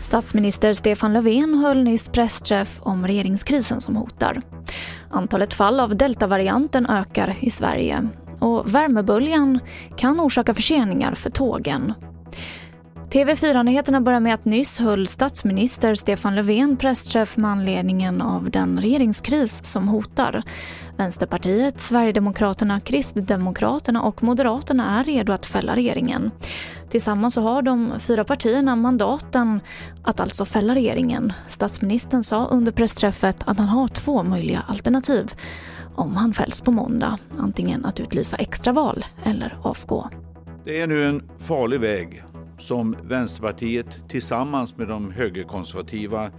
Statsminister Stefan Löfven höll nyss pressträff om regeringskrisen som hotar. Antalet fall av deltavarianten ökar i Sverige och värmeböljan kan orsaka förseningar för tågen. TV4-nyheterna börjar med att nyss höll statsminister Stefan Löfven pressträff med anledningen av den regeringskris som hotar. Vänsterpartiet, Sverigedemokraterna, Kristdemokraterna och Moderaterna är redo att fälla regeringen. Tillsammans så har de fyra partierna mandaten att alltså fälla regeringen. Statsministern sa under pressträffet att han har två möjliga alternativ om han fälls på måndag. Antingen att utlysa extraval eller avgå. Det är nu en farlig väg som Vänsterpartiet tillsammans med de högerkonservativa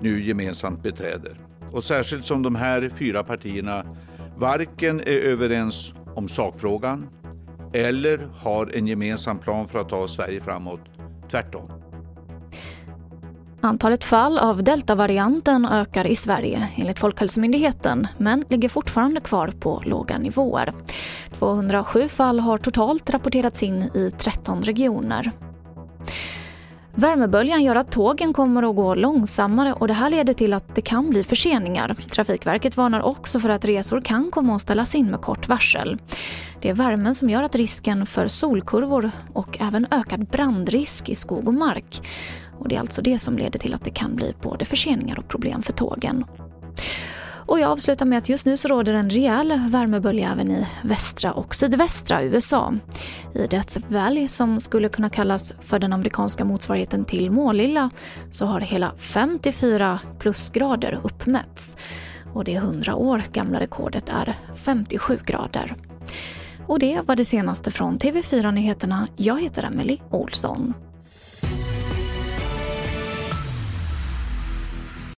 nu gemensamt beträder. Och särskilt som de här fyra partierna varken är överens om sakfrågan eller har en gemensam plan för att ta Sverige framåt. Tvärtom. Antalet fall av deltavarianten ökar i Sverige enligt Folkhälsomyndigheten men ligger fortfarande kvar på låga nivåer. 207 fall har totalt rapporterats in i 13 regioner. Värmeböljan gör att tågen kommer att gå långsammare och det här leder till att det kan bli förseningar. Trafikverket varnar också för att resor kan komma att ställas in med kort varsel. Det är värmen som gör att risken för solkurvor och även ökad brandrisk i skog och mark. Och det är alltså det som leder till att det kan bli både förseningar och problem för tågen. Och jag avslutar med att just nu så råder en rejäl värmebölja även i västra och sydvästra USA. I Death Valley, som skulle kunna kallas för den amerikanska motsvarigheten till Målilla, så har hela 54 plusgrader uppmätts. Och det 100 år gamla rekordet är 57 grader. Och det var det senaste från TV4 Nyheterna. Jag heter Emily Olsson.